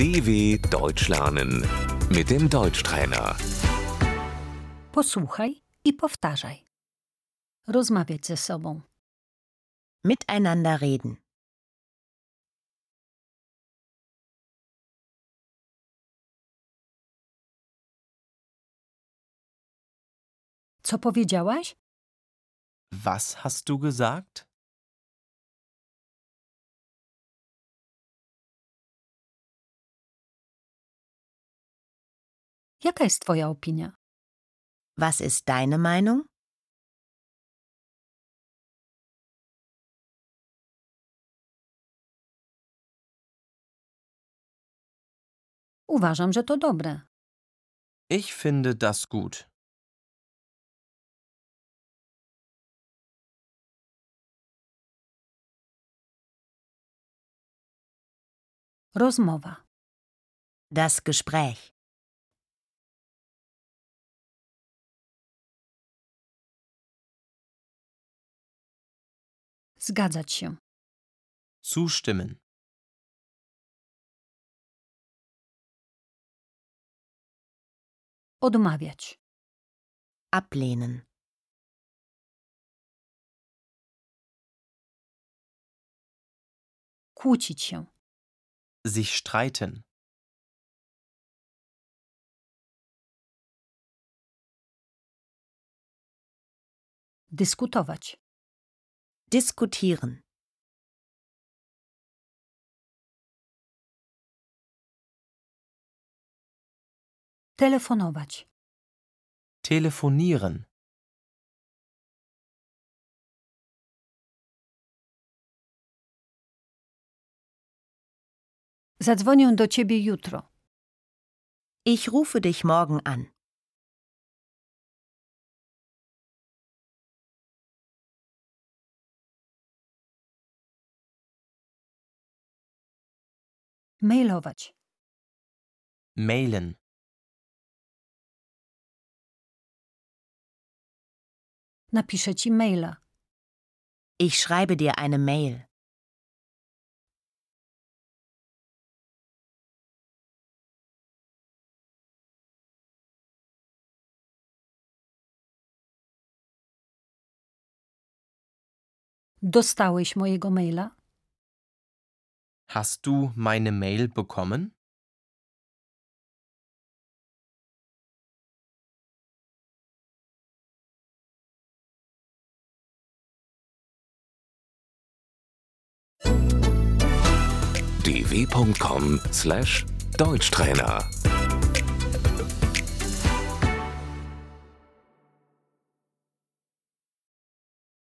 DW Deutsch lernen mit dem Deutschtrainer. Posłuchaj i powtarzaj. Rozmawiać ze sobą. Miteinander reden. Co powiedziałaś? Was hast du gesagt? Jaka jest Twoja opinia? Was ist deine Meinung? Uważam, że to dobre. Ich finde das gut. Rozmowa. Das Gespräch. Zgadzać się. Zustimmen. Odmawiać. Ablehnen. Kłócić się. Sich streiten. Dyskutować. Diskutieren. Telefonować. Telefonieren. Zadzwonię do ciebie jutro. Ich rufe dich morgen an. Mailować. Mailen. Napiszę ci maila. Ich schreibe dir eine Mail. Dostałeś mojego maila? Hast du meine Mail bekommen? dw.com/deutschtrainer